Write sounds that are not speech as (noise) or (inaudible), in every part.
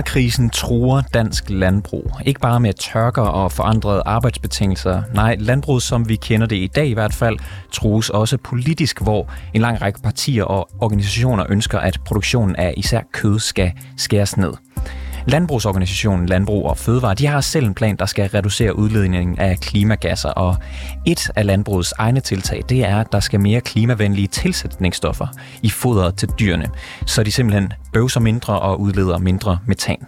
Klimakrisen truer dansk landbrug. Ikke bare med tørker og forandrede arbejdsbetingelser. Nej, landbruget, som vi kender det i dag i hvert fald, trues også politisk, hvor en lang række partier og organisationer ønsker, at produktionen af især kød skal skæres ned. Landbrugsorganisationen Landbrug og Fødevare, de har selv en plan, der skal reducere udledningen af klimagasser, og et af landbrugets egne tiltag, det er, at der skal mere klimavenlige tilsætningsstoffer i fodret til dyrene, så de simpelthen bøvser mindre og udleder mindre metan.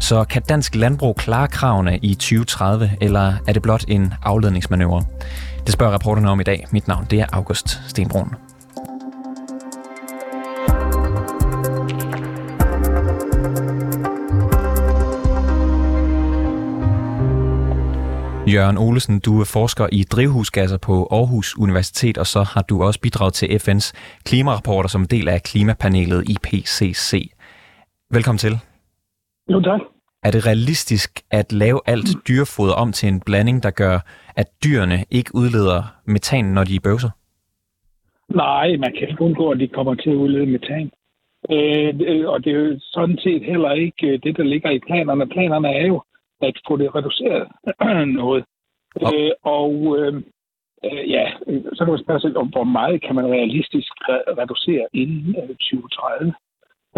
Så kan dansk landbrug klare kravene i 2030, eller er det blot en afledningsmanøvre? Det spørger reporterne om i dag. Mit navn det er August Stenbrun. Jørgen Olesen, du er forsker i drivhusgasser på Aarhus Universitet, og så har du også bidraget til FN's klimarapporter som del af klimapanelet IPCC. Velkommen til. Jo, tak. Er det realistisk at lave alt dyrefoder om til en blanding, der gør, at dyrene ikke udleder metan, når de bøvser? Nej, man kan ikke undgå, at de kommer til at udlede metan. Øh, og det er jo sådan set heller ikke øh, det, der ligger i planerne. Planerne er jo, at få det reduceret (clears throat) noget. Okay. Øh, og øh, øh, ja, så kan man spørge sig om, hvor meget kan man realistisk re- reducere inden øh, 2030?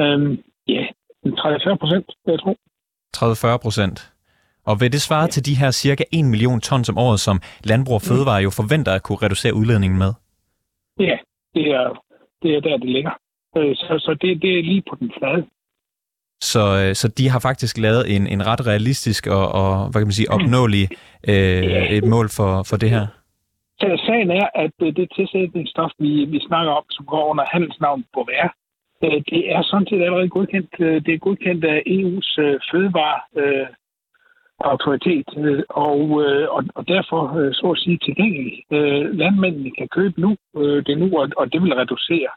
Øh, ja, 30-40 procent, jeg tror. 30-40 procent. Og vil det svare ja. til de her cirka 1 million tons om året, som Landbrug og mm. Fødevare jo forventer at kunne reducere udledningen med? Ja, det er, det er der, det ligger. Øh, så, så det, det er lige på den flade. Så, øh, så de har faktisk lavet en, en ret realistisk og, og hvad kan man sige, opnåelig øh, et mål for, for det her? Så sagen er, at øh, det tilsætningsstof, vi, vi snakker om, som går under på vær, øh, det er sådan set allerede godkendt. Det er godkendt af EU's fødevare øh, autoritet, og, og, og derfor så at sige tilgængelig. Landmændene kan købe nu, det nu, og, og det vil reducere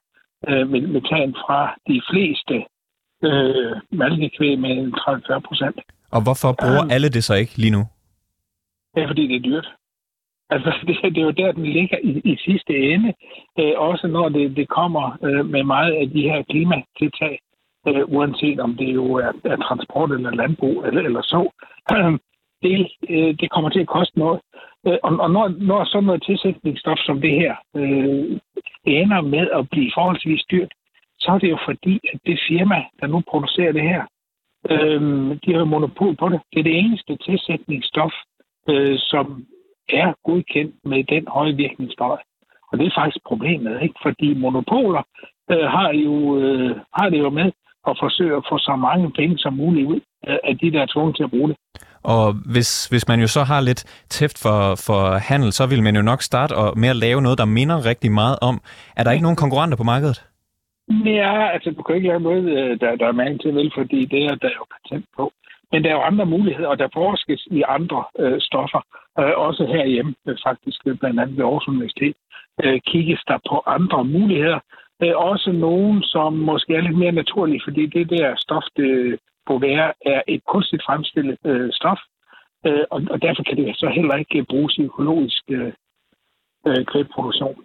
metan fra de fleste øh, malkekvæg med 30-40 procent. Og hvorfor bruger um, alle det så ikke lige nu? Det er, fordi det er dyrt. Altså, (laughs) det, det er jo der, den ligger i, i sidste ende. Øh, også når det, det kommer øh, med meget af de her klimatiltag, øh, uanset om det jo er, er transport eller landbrug eller, eller så. Øh, (clears throat) det, øh, det kommer til at koste noget. Øh, og, og når, når sådan noget tilsætningsstof som det her øh, ender med at blive forholdsvis dyrt, så er det jo fordi, at det firma, der nu producerer det her, øh, de har jo monopol på det. Det er det eneste tilsætningsstof, øh, som er godkendt med den høje virkningsgrad. Og det er faktisk problemet, ikke? Fordi monopoler øh, har, jo, øh, har det jo med at forsøge at få så mange penge som muligt ud af de, der er tvunget til at bruge det. Og hvis, hvis man jo så har lidt tæft for, for handel, så vil man jo nok starte med at lave noget, der minder rigtig meget om. Er der ikke nogen konkurrenter på markedet? Ja, altså du kan ikke lave noget, øh, der, der er mand til, vel, fordi det er der er jo patent på. Men der er jo andre muligheder, og der forskes i andre øh, stoffer. Øh, også herhjemme, øh, faktisk øh, blandt andet ved Aarhus Universitet, øh, kigges der på andre muligheder. Øh, også nogen, som måske er lidt mere naturlige, fordi det der stof, det på være, er et kunstigt fremstillet øh, stof. Øh, og, og derfor kan det så heller ikke øh, bruges i økologisk øh, øh.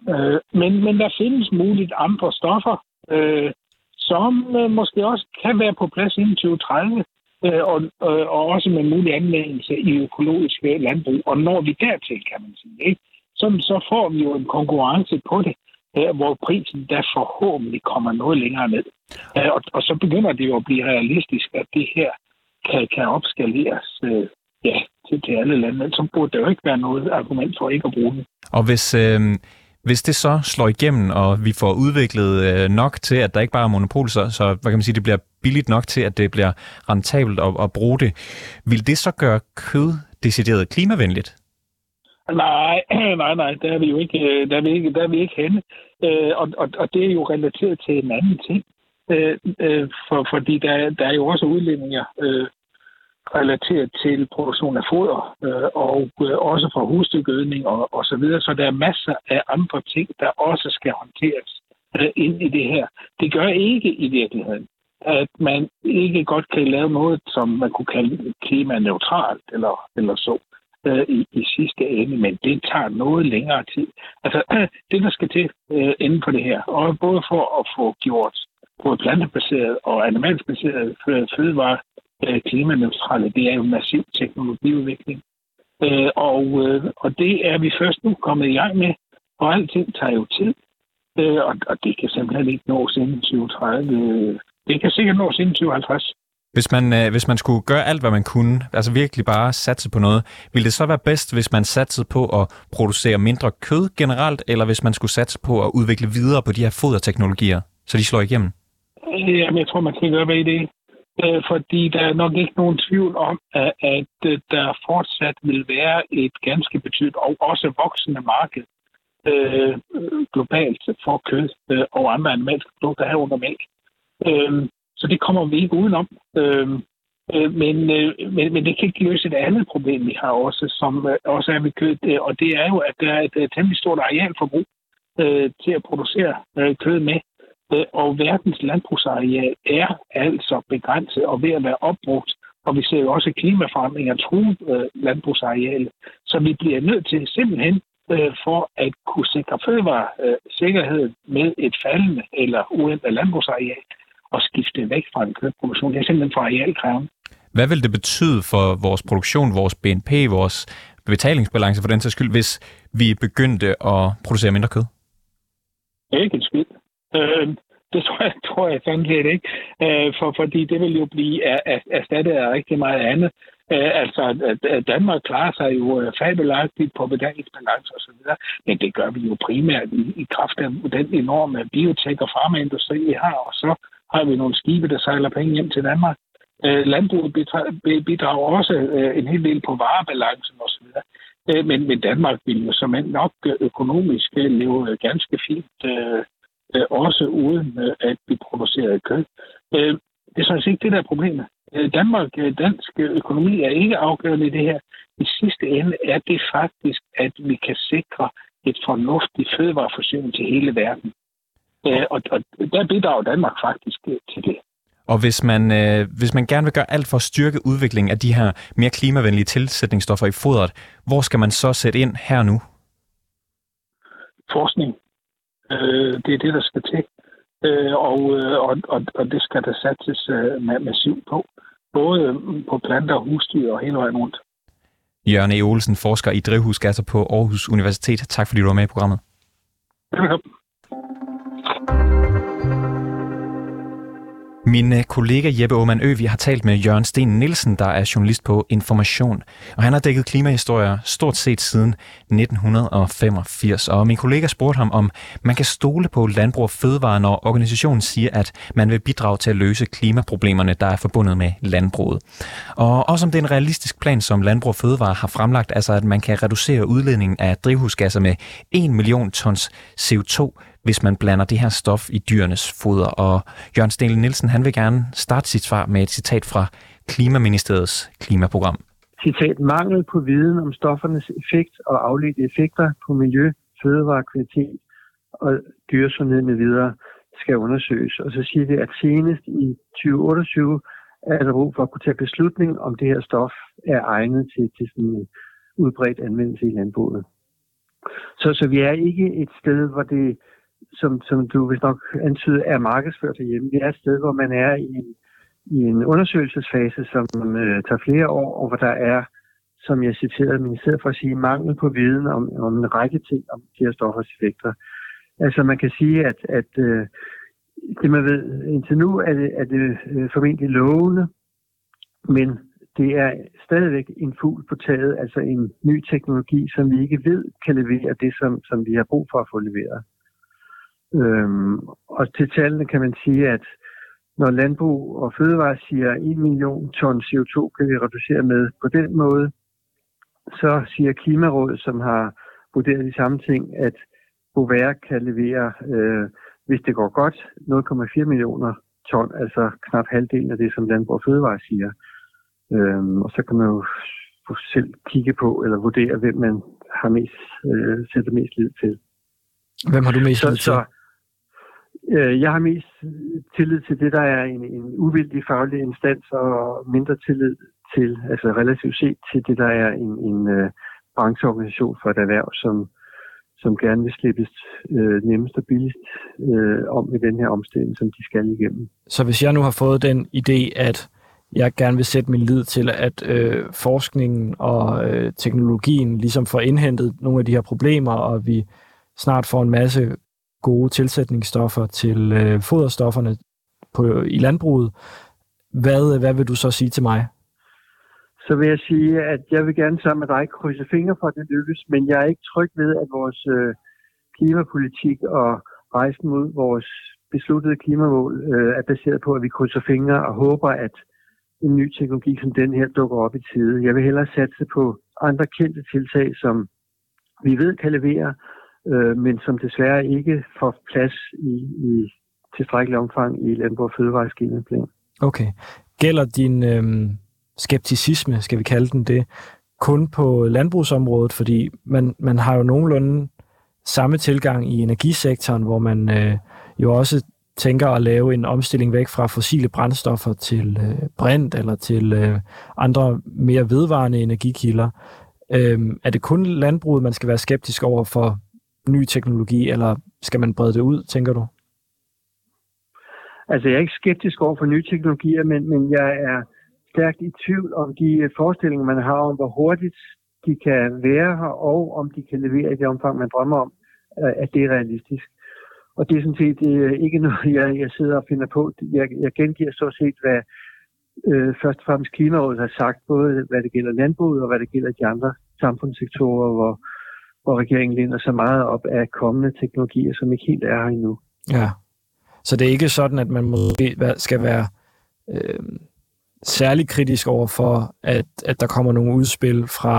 Øh, men, men der findes muligt andre stoffer, øh, som øh, måske også kan være på plads inden 2030, øh, og, øh, og også med mulig anvendelse i økologisk landbrug. Og når vi dertil, kan man sige, ikke? Så, så får vi jo en konkurrence på det, øh, hvor prisen der forhåbentlig kommer noget længere ned. Øh, og, og så begynder det jo at blive realistisk, at det her kan, kan opskaleres øh, ja, til, til alle lande. Så burde der jo ikke være noget argument for ikke at bruge det. Og hvis... Øh hvis det så slår igennem, og vi får udviklet øh, nok til, at der ikke bare er monopol, så, så hvad kan man sige, det bliver billigt nok til, at det bliver rentabelt at, at bruge det, vil det så gøre kød decideret klimavenligt? Nej, (clears throat) nej, nej, der er vi jo ikke, øh, der er vi ikke, der er vi ikke henne. Øh, og, og, og det er jo relateret til en anden ting. Øh, øh, for, fordi der, der er jo også udledninger øh, relateret til produktion af foder, øh, og øh, også fra husdyrgødning og, og så videre. Så der er masser af andre ting, der også skal håndteres øh, ind i det her. Det gør ikke i virkeligheden, at man ikke godt kan lave noget, som man kunne kalde klimaneutralt eller, eller så øh, i, i sidste ende, men det tager noget længere tid. Altså, (clears throat) det der skal til øh, inden for det her, og både for at få gjort både plantebaseret og animalsbaseret øh, fødevarer øh, klimaneutrale, det er jo massiv teknologiudvikling. Øh, og, øh, og det er vi først nu kommet i gang med, og alting tager jo tid. Øh, og, og det kan simpelthen ikke nås inden 2030. Det kan sikkert nås inden 2050. Hvis man, øh, hvis man skulle gøre alt, hvad man kunne, altså virkelig bare satse på noget, ville det så være bedst, hvis man satsede på at producere mindre kød generelt, eller hvis man skulle satse på at udvikle videre på de her foderteknologier, så de slår igennem? Jamen, jeg tror, man skal gøre begge det. Øh, fordi der er nok ikke nogen tvivl om, at, at øh, der fortsat vil være et ganske betydeligt og også voksende marked øh, globalt for kød øh, og andre animalske produkter herunder mælk. Øh, så det kommer vi ikke udenom. Øh, øh men, øh, men, men det kan ikke løse et andet problem, vi har også, som også er med kød, og det er jo, at der er et, et temmelig stort arealforbrug øh, til at producere øh, kød med. Øh, og verdens landbrugsareal er altså begrænset og ved at være opbrugt. Og vi ser jo også klimaforandringer true øh, landbrugsarealet. Så vi bliver nødt til simpelthen øh, for at kunne sikre fødevaresikkerhed øh, med et faldende eller uændret landbrugsareal, at skifte væk fra en kødproduktion. Det er simpelthen for arealkrævende. Hvad vil det betyde for vores produktion, vores BNP, vores betalingsbalance for den sags skyld, hvis vi begyndte at producere mindre kød? Ikke en skid. Øh, det tror jeg, (laughs) tror jeg sådan set ikke. Øh, for, fordi det vil jo blive erstattet af rigtig meget andet. Øh, altså, Danmark klarer sig jo øh, fabelagtigt på betalingsbalance osv., men det gør vi jo primært i, i kraft af den enorme biotek- og farmaindustri, vi har, og så har vi nogle skibe, der sejler penge hjem til Danmark. Øh, landbruget bidrager også øh, en hel del på varebalancen osv. Øh, men, men Danmark vil jo som nok økonomisk øh, leve ganske fint, øh, øh, også uden øh, at vi producerer kød. Øh, det er sådan set ikke det, der er problemet. Øh, Danmark, dansk økonomi er ikke afgørende i det her. I sidste ende er det faktisk, at vi kan sikre et fornuftigt fødevareforsyning til hele verden. Øh, og, og der bidrager Danmark faktisk øh, til det. Og hvis man, øh, hvis man gerne vil gøre alt for at styrke udviklingen af de her mere klimavenlige tilsætningsstoffer i fodret, hvor skal man så sætte ind her nu? Forskning. Øh, det er det, der skal til. Øh, og, øh, og, og, og det skal der satses øh, massivt på. Både på planter, husdyr og hele vejen rundt. Jørgen E. Olsen, forsker i drivhusgasser på Aarhus Universitet. Tak fordi du var med i programmet. Velkommen. Min øh, kollega Jeppe Aumann Ø, vi har talt med Jørgen Sten Nielsen, der er journalist på Information. Og han har dækket klimahistorier stort set siden 1985. Og min kollega spurgte ham, om man kan stole på Landbrug og Fødevare, når organisationen siger, at man vil bidrage til at løse klimaproblemerne, der er forbundet med landbruget. Og også om det er en realistisk plan, som Landbrug og Fødevare har fremlagt, altså at man kan reducere udledningen af drivhusgasser med 1 million tons CO2 hvis man blander det her stof i dyrenes foder. Og Jørgen Stenle Nielsen, han vil gerne starte sit svar med et citat fra Klimaministeriets klimaprogram. Citat, mangel på viden om stoffernes effekt og afledte effekter på miljø, fødevarekvalitet og dyresundhed med videre skal undersøges. Og så siger det, at senest i 2028 er der brug for at kunne tage beslutning om det her stof er egnet til, til sådan en udbredt anvendelse i landbruget. Så, så vi er ikke et sted, hvor det som, som du vist nok antyder, er markedsført hjemme. Det er et sted, hvor man er i en, i en undersøgelsesfase, som øh, tager flere år, og hvor der er, som jeg citerede ministeriet for at sige, mangel på viden om, om en række ting om de her stoffers effekter. Altså man kan sige, at, at øh, det man ved indtil nu, er det, er det øh, formentlig lovende, men det er stadigvæk en fugl på taget, altså en ny teknologi, som vi ikke ved kan levere det, som, som vi har brug for at få leveret. Øhm, og til tallene kan man sige, at når landbrug og fødevare siger 1 million ton CO2 kan vi reducere med på den måde, så siger Klimarådet, som har vurderet de samme ting, at Bovaer kan levere, øh, hvis det går godt, 0,4 millioner ton, altså knap halvdelen af det, som Landbrug og Fødevare siger. Øhm, og så kan man jo selv kigge på eller vurdere, hvem man har mest, øh, sætter mest lid til. Hvem har du mest lid til? Så, Øh, jeg har mest tillid til det, der er en, en uvildig faglig instans, og mindre tillid til, altså relativt set til det, der er en, en uh, brancheorganisation for et erhverv, som, som gerne vil slippes uh, nemmest og billigst uh, om i den her omstilling, som de skal igennem. Så hvis jeg nu har fået den idé, at jeg gerne vil sætte min lid til, at øh, forskningen og øh, teknologien ligesom får indhentet nogle af de her problemer, og vi snart får en masse gode tilsætningsstoffer til øh, foderstofferne på, i landbruget. Hvad, øh, hvad vil du så sige til mig? Så vil jeg sige, at jeg vil gerne sammen med dig krydse fingre for, at det lykkes, men jeg er ikke tryg ved, at vores øh, klimapolitik og rejsen mod vores besluttede klimamål øh, er baseret på, at vi krydser fingre og håber, at en ny teknologi som den her dukker op i tide. Jeg vil hellere satse på andre kendte tiltag, som vi ved kan levere, øh, men som desværre ikke får plads i, i tilstrækkelig omfang i Landbrug og Fødevareskemaplan. Okay. Gælder din øh, skepticisme, skal vi kalde den det, kun på landbrugsområdet? Fordi man, man har jo nogenlunde samme tilgang i energisektoren, hvor man øh, jo også tænker at lave en omstilling væk fra fossile brændstoffer til øh, brint eller til øh, andre mere vedvarende energikilder. Øh, er det kun landbruget, man skal være skeptisk over for ny teknologi, eller skal man brede det ud, tænker du? Altså, jeg er ikke skeptisk over for nye teknologier, men, men jeg er stærkt i tvivl om de øh, forestillinger, man har om, hvor hurtigt de kan være her, og om de kan levere i det omfang, man drømmer om, øh, at det er realistisk. Og det er sådan set det er ikke noget, (laughs) jeg, jeg sidder og finder på. Jeg, jeg gengiver så set, hvad øh, først og fremmest Klimarådet har sagt, både hvad det gælder landbruget og hvad det gælder de andre samfundssektorer, hvor, hvor regeringen læner sig meget op af kommende teknologier, som ikke helt er her endnu. Ja, så det er ikke sådan, at man måske skal være øh, særlig kritisk over for, at, at der kommer nogle udspil fra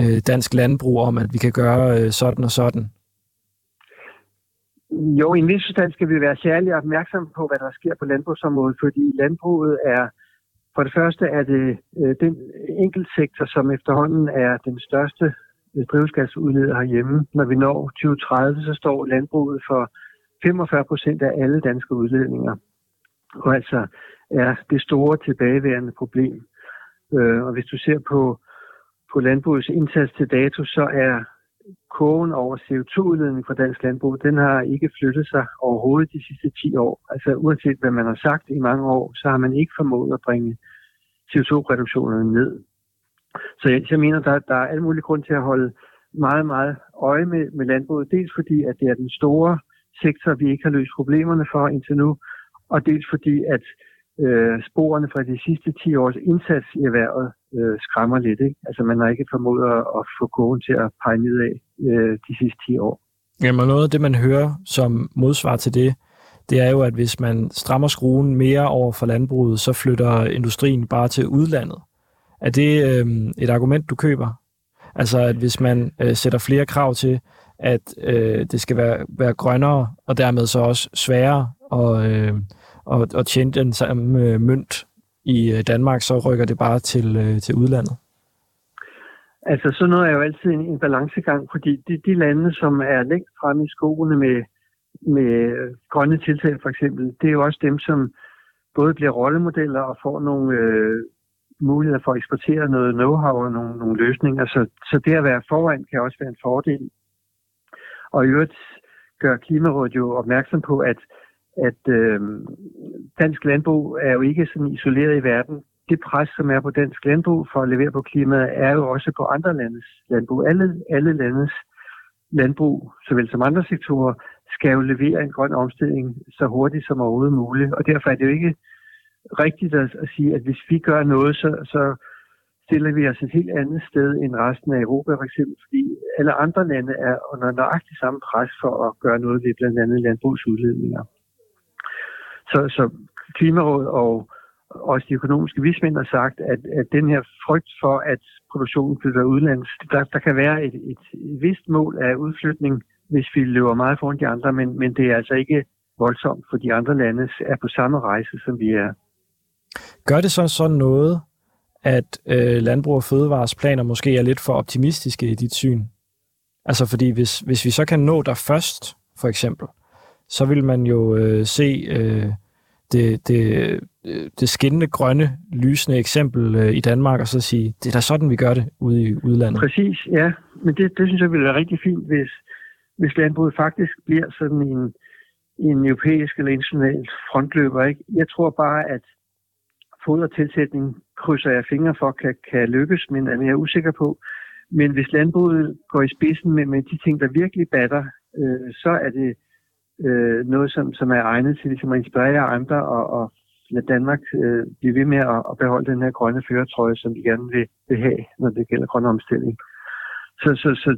øh, dansk landbrug om, at vi kan gøre øh, sådan og sådan? Jo, i en vis forstand skal vi være særlig opmærksomme på, hvad der sker på landbrugsområdet, fordi landbruget er, for det første er det øh, den enkeltsektor, som efterhånden er den største Øh, drivhusgasudleder herhjemme. Når vi når 2030, så står landbruget for 45 procent af alle danske udledninger. Og altså er det store tilbageværende problem. Øh, og hvis du ser på, på landbrugets indsats til dato, så er kurven over CO2-udledning fra dansk landbrug, den har ikke flyttet sig overhovedet de sidste 10 år. Altså uanset hvad man har sagt i mange år, så har man ikke formået at bringe CO2-reduktionerne ned. Så jeg, jeg mener, der, der er alle mulige grund til at holde meget, meget øje med, med landbruget. Dels fordi, at det er den store sektor, vi ikke har løst problemerne for indtil nu, og dels fordi, at øh, sporene fra de sidste 10 års indsats i erhvervet øh, skræmmer lidt. Ikke? Altså man har ikke formået at, at få kogen til at pege nedad øh, de sidste 10 år. Jamen noget af det, man hører som modsvar til det, det er jo, at hvis man strammer skruen mere over for landbruget, så flytter industrien bare til udlandet. Er det øh, et argument, du køber? Altså, at hvis man øh, sætter flere krav til, at øh, det skal være, være grønnere, og dermed så også sværere at, øh, og, og tjene den samme øh, mønt i øh, Danmark, så rykker det bare til, øh, til udlandet? Altså sådan noget er jo altid en, en balancegang, fordi de, de lande, som er længst fremme i skoene med, med grønne tiltag for eksempel, det er jo også dem, som både bliver rollemodeller og får nogle øh, muligheder for at eksportere noget know-how og nogle, nogle løsninger. Så, så det at være foran kan også være en fordel. Og i øvrigt gør Klimarådet jo opmærksom på, at at øh, dansk landbrug er jo ikke sådan isoleret i verden. Det pres, som er på dansk landbrug for at levere på klimaet, er jo også på andre landes landbrug. Alle, alle landes landbrug, såvel som andre sektorer, skal jo levere en grøn omstilling så hurtigt som overhovedet muligt. Og derfor er det jo ikke rigtigt at, at sige, at hvis vi gør noget, så, så stiller vi os et helt andet sted end resten af Europa for eksempel, fordi alle andre lande er under nøjagtig samme pres for at gøre noget ved blandt andet landbrugsudledninger. Så, så Klimarådet og også de økonomiske vismænd har sagt, at, at den her frygt for, at produktionen flytter udlands, der, der kan være et, et, et vist mål af udflytning, hvis vi løber meget foran de andre, men, men det er altså ikke voldsomt, for de andre lande er på samme rejse, som vi er. Gør det så sådan noget, at øh, Landbrug og Fødevares planer måske er lidt for optimistiske i dit syn? Altså fordi hvis, hvis vi så kan nå der først, for eksempel, så vil man jo øh, se øh, det, det, øh, det skinnende grønne, lysende eksempel øh, i Danmark, og så sige, det er da sådan, vi gør det ude i udlandet. Præcis, ja. Men det, det synes jeg ville være rigtig fint, hvis, hvis landbruget faktisk bliver sådan en, en europæisk eller international frontløber. Ikke? Jeg tror bare, at fodertilsætning krydser jeg fingre for kan, kan lykkes, men er mere usikker på. Men hvis landbruget går i spidsen med, med de ting, der virkelig batter, øh, så er det øh, noget, som, som er egnet til ligesom at inspirere andre og, og lade Danmark øh, blive ved med at, at beholde den her grønne føretrøje, som vi gerne vil, vil have, når det gælder grøn omstilling. Så, så, så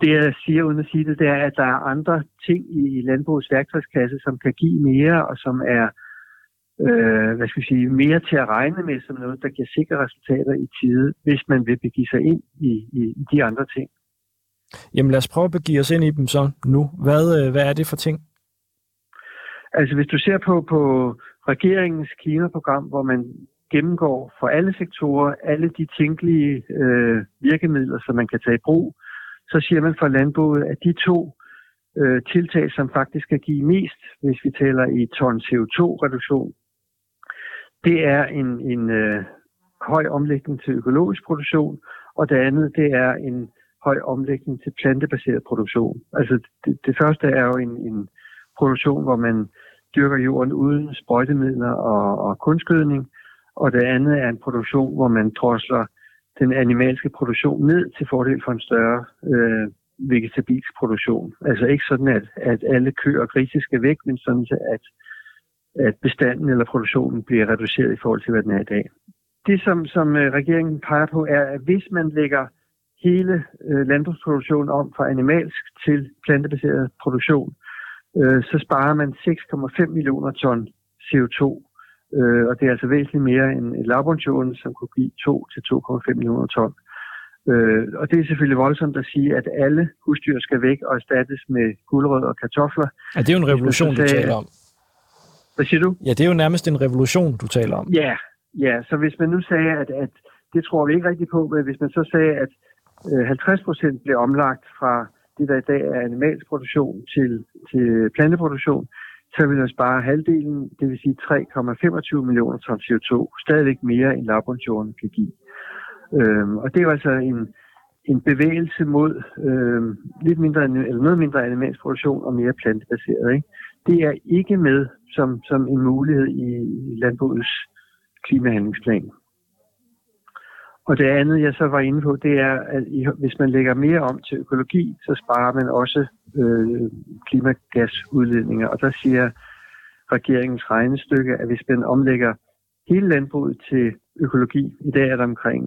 det, jeg siger uden at sige det, det er, at der er andre ting i landbrugets værktøjskasse, som kan give mere, og som er øh, hvad skal vi sige, mere til at regne med som noget, der giver sikre resultater i tide, hvis man vil begive sig ind i, i, i de andre ting. Jamen lad os prøve at begive os ind i dem så nu. Hvad, øh, hvad er det for ting? Altså hvis du ser på, på regeringens klimaprogram, hvor man gennemgår for alle sektorer alle de tænkelige øh, virkemidler, som man kan tage i brug, så siger man for landbruget, at de to øh, tiltag, som faktisk skal give mest, hvis vi taler i ton CO2-reduktion, det er en, en øh, høj omlægning til økologisk produktion, og det andet, det er en høj omlægning til plantebaseret produktion. Altså det, det første er jo en, en produktion, hvor man dyrker jorden uden sprøjtemidler og, og kunstgødning, og det andet er en produktion, hvor man drosler den animalske produktion ned til fordel for en større øh, vegetabilsk produktion. Altså ikke sådan, at, at alle køer og grise skal væk, men sådan, at, at bestanden eller produktionen bliver reduceret i forhold til, hvad den er i dag. Det, som, som øh, regeringen peger på, er, at hvis man lægger hele øh, landbrugsproduktionen om fra animalsk til plantebaseret produktion, øh, så sparer man 6,5 millioner ton CO2. Øh, og det er altså væsentligt mere end lavbundsjorden, som kunne give 2 til 2,5 millioner ton. Øh, og det er selvfølgelig voldsomt at sige, at alle husdyr skal væk og erstattes med gulerødder og kartofler. Ja, det er jo en revolution, sagde, du taler om. Hvad siger du? Ja, det er jo nærmest en revolution, du taler om. Ja, ja. så hvis man nu sagde, at, at det tror vi ikke rigtigt på, men hvis man så sagde, at 50 øh, procent bliver omlagt fra det, der i dag er animalsk produktion til, til planteproduktion, så vil der spare halvdelen, det vil sige 3,25 millioner ton CO2, stadigvæk mere end lavbundsjorden kan give. Øhm, og det er jo altså en, en bevægelse mod øhm, lidt mindre, eller noget mindre animalsk produktion og mere plantebaseret. Ikke? Det er ikke med som, som en mulighed i, landbrugets klimahandlingsplan. Og det andet, jeg så var inde på, det er, at hvis man lægger mere om til økologi, så sparer man også øh, klimagasudledninger. Og der siger regeringens regnestykke, at hvis man omlægger hele landbruget til økologi, i dag er der omkring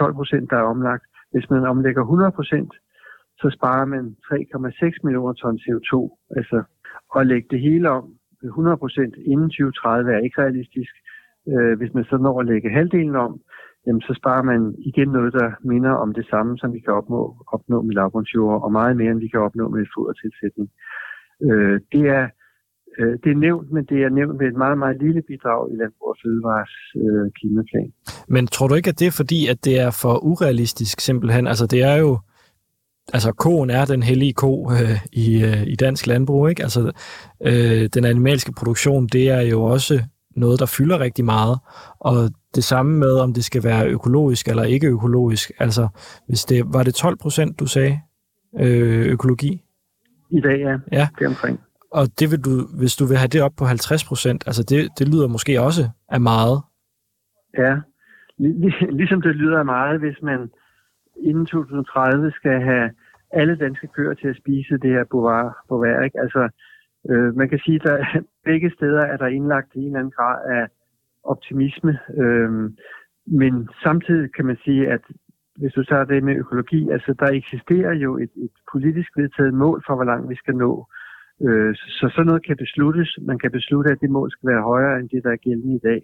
11-12 procent, der er omlagt. Hvis man omlægger 100 procent, så sparer man 3,6 millioner ton CO2. Altså at lægge det hele om 100% inden 2030 er ikke realistisk. Øh, hvis man så når at lægge halvdelen om, jamen så sparer man igen noget, der minder om det samme, som vi kan opnå, opnå med lavbundsjord, og meget mere, end vi kan opnå med fodertilsætning. Øh, det er øh, det er nævnt, men det er nævnt med et meget, meget lille bidrag i Landbrug og Fødevares øh, klimaplan. Men tror du ikke, at det er fordi, at det er for urealistisk simpelthen? Altså det er jo, altså koen er den hellige ko øh, i, øh, i dansk landbrug, ikke? Altså øh, den animalske produktion, det er jo også noget, der fylder rigtig meget, og det samme med, om det skal være økologisk eller ikke økologisk. Altså, hvis det, var det 12 procent, du sagde, øh, økologi? I dag, ja. ja. Det omkring. Og det vil du, hvis du vil have det op på 50 procent, altså det, det lyder måske også af meget. Ja, (laughs) ligesom det lyder af meget, hvis man inden 2030 skal have alle danske køer til at spise det her bovar, ikke? Altså, øh, man kan sige, at (laughs) begge steder er der indlagt en eller anden grad af optimisme. Øh, men samtidig kan man sige, at hvis du tager det med økologi, altså der eksisterer jo et, et politisk vedtaget mål for, hvor langt vi skal nå. Øh, så sådan noget kan besluttes. Man kan beslutte, at det mål skal være højere end det, der er gældende i dag.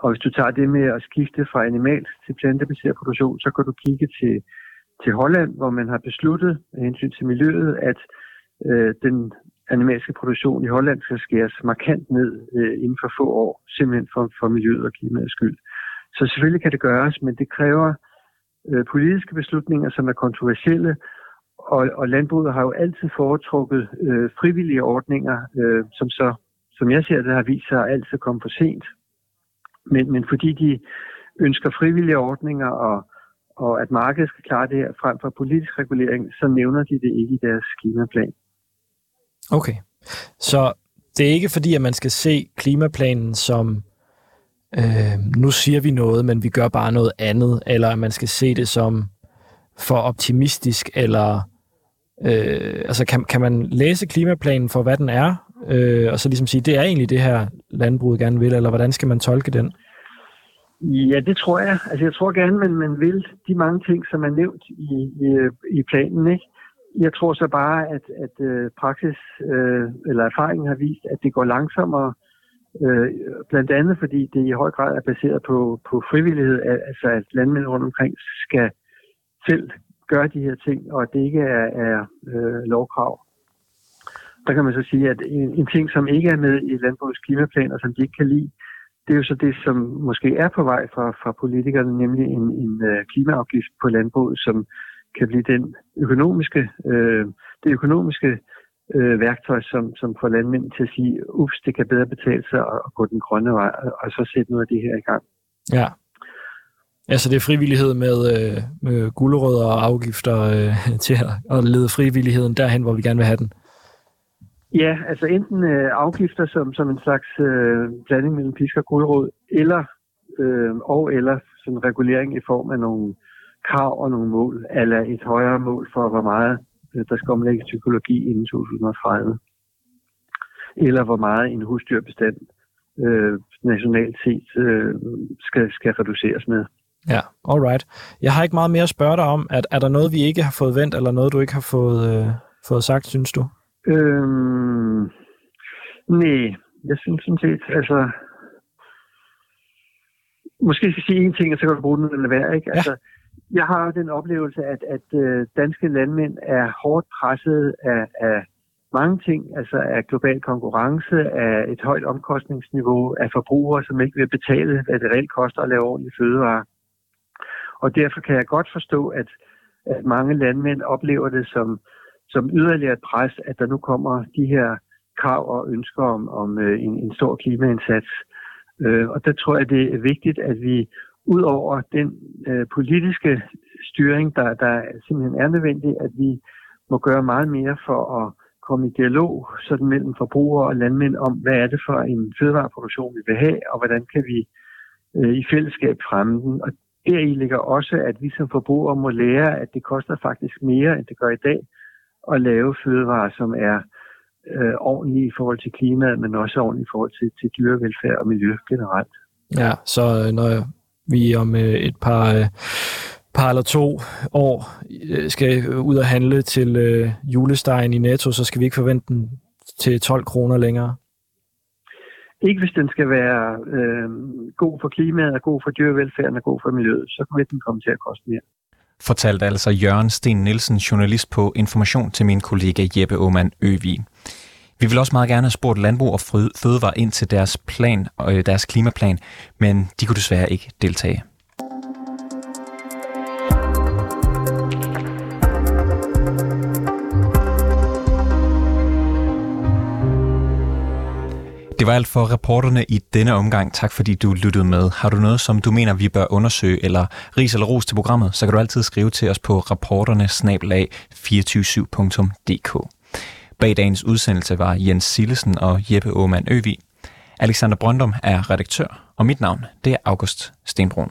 Og hvis du tager det med at skifte fra animalsk til plantebaseret produktion, så kan du kigge til, til Holland, hvor man har besluttet af hensyn til miljøet, at øh, den animalske produktion i Holland skal skæres markant ned øh, inden for få år, simpelthen for, for miljøet og klimaets skyld. Så selvfølgelig kan det gøres, men det kræver øh, politiske beslutninger, som er kontroversielle, og, og landbruget har jo altid foretrukket øh, frivillige ordninger, øh, som så, som jeg ser det, har vist sig at altid komme for sent. Men, men fordi de ønsker frivillige ordninger, og, og at markedet skal klare det her frem for politisk regulering, så nævner de det ikke i deres klimaplan. Okay, så det er ikke fordi, at man skal se klimaplanen som øh, nu siger vi noget, men vi gør bare noget andet, eller at man skal se det som for optimistisk, eller øh, altså kan, kan man læse klimaplanen for, hvad den er, øh, og så ligesom sige, det er egentlig det her landbruget gerne vil, eller hvordan skal man tolke den? Ja, det tror jeg. Altså, jeg tror gerne, man, man vil de mange ting, som er nævnt i, i, i planen. Ikke? Jeg tror så bare, at, at øh, praksis øh, eller erfaringen har vist, at det går langsommere, øh, blandt andet fordi det i høj grad er baseret på, på frivillighed, altså at landmænd rundt omkring skal selv gøre de her ting, og at det ikke er, er øh, lovkrav. Der kan man så sige, at en, en ting, som ikke er med i landbrugets klimaplan, og som de ikke kan lide, det er jo så det, som måske er på vej fra, fra politikerne, nemlig en, en uh, klimaafgift på landbruget, som kan blive den økonomiske, øh, det økonomiske øh, værktøj, som, som får landmænd til at sige, ups, det kan bedre betale sig at, at gå den grønne vej, og så sætte noget af det her i gang. Ja. Altså det er frivillighed med, øh, med gulerødder og afgifter øh, til at lede frivilligheden derhen, hvor vi gerne vil have den. Ja, altså enten øh, afgifter som, som en slags øh, blanding mellem pisk og gulerod, eller øh, og eller sådan regulering i form af nogle krav og nogle mål, eller et højere mål for, hvor meget øh, der skal omlægges psykologi inden 2030. Eller hvor meget en husdyrbestand øh, nationalt set øh, skal, skal reduceres med. Ja, alright. Jeg har ikke meget mere at spørge dig om. Er, er der noget, vi ikke har fået vendt, eller noget, du ikke har fået, øh, fået sagt, synes du? Øhm, nej, jeg synes sådan set, altså... Måske skal jeg sige en ting, og så kan du bruge den eller være, ikke? Altså, ja. Jeg har den oplevelse, at, at øh, danske landmænd er hårdt presset af, af mange ting, altså af global konkurrence, af et højt omkostningsniveau, af forbrugere, som ikke vil betale, hvad det reelt koster at lave ordentlige fødevarer. Og derfor kan jeg godt forstå, at, at mange landmænd oplever det som, som yderligere pres, at der nu kommer de her krav og ønsker om, om øh, en, en stor klimaindsats. Øh, og der tror jeg, det er vigtigt, at vi ud over den øh, politiske styring, der, der simpelthen er nødvendig, at vi må gøre meget mere for at komme i dialog sådan mellem forbrugere og landmænd om, hvad er det for en fødevareproduktion, vi vil have, og hvordan kan vi øh, i fællesskab fremme den. Og deri ligger også, at vi som forbrugere må lære, at det koster faktisk mere, end det gør i dag, at lave fødevarer, som er øh, ordentlige i forhold til klimaet, men også ordentlige i forhold til, til dyrevelfærd og miljø generelt. Ja, så øh, når vi om øh, et par, øh, par eller to år øh, skal ud og handle til øh, julestegen i Netto, så skal vi ikke forvente den til 12 kroner længere. Ikke hvis den skal være øh, god for klimaet, og god for dyrevelfærden og god for miljøet, så kan den komme til at koste mere. Fortalte altså Jørgen Sten Nielsen, journalist på Information til min kollega Jeppe Aumann Øvig. Vi vil også meget gerne have spurgt Landbrug og Fødevare ind til deres plan og deres klimaplan, men de kunne desværre ikke deltage. Det var alt for reporterne i denne omgang. Tak fordi du lyttede med. Har du noget, som du mener, vi bør undersøge, eller ris eller ros til programmet, så kan du altid skrive til os på rapporterne-247.dk. Bag dagens udsendelse var Jens Sillesen og Jeppe Aumann Øvi. Alexander Brøndum er redaktør, og mit navn det er August Stenbrun.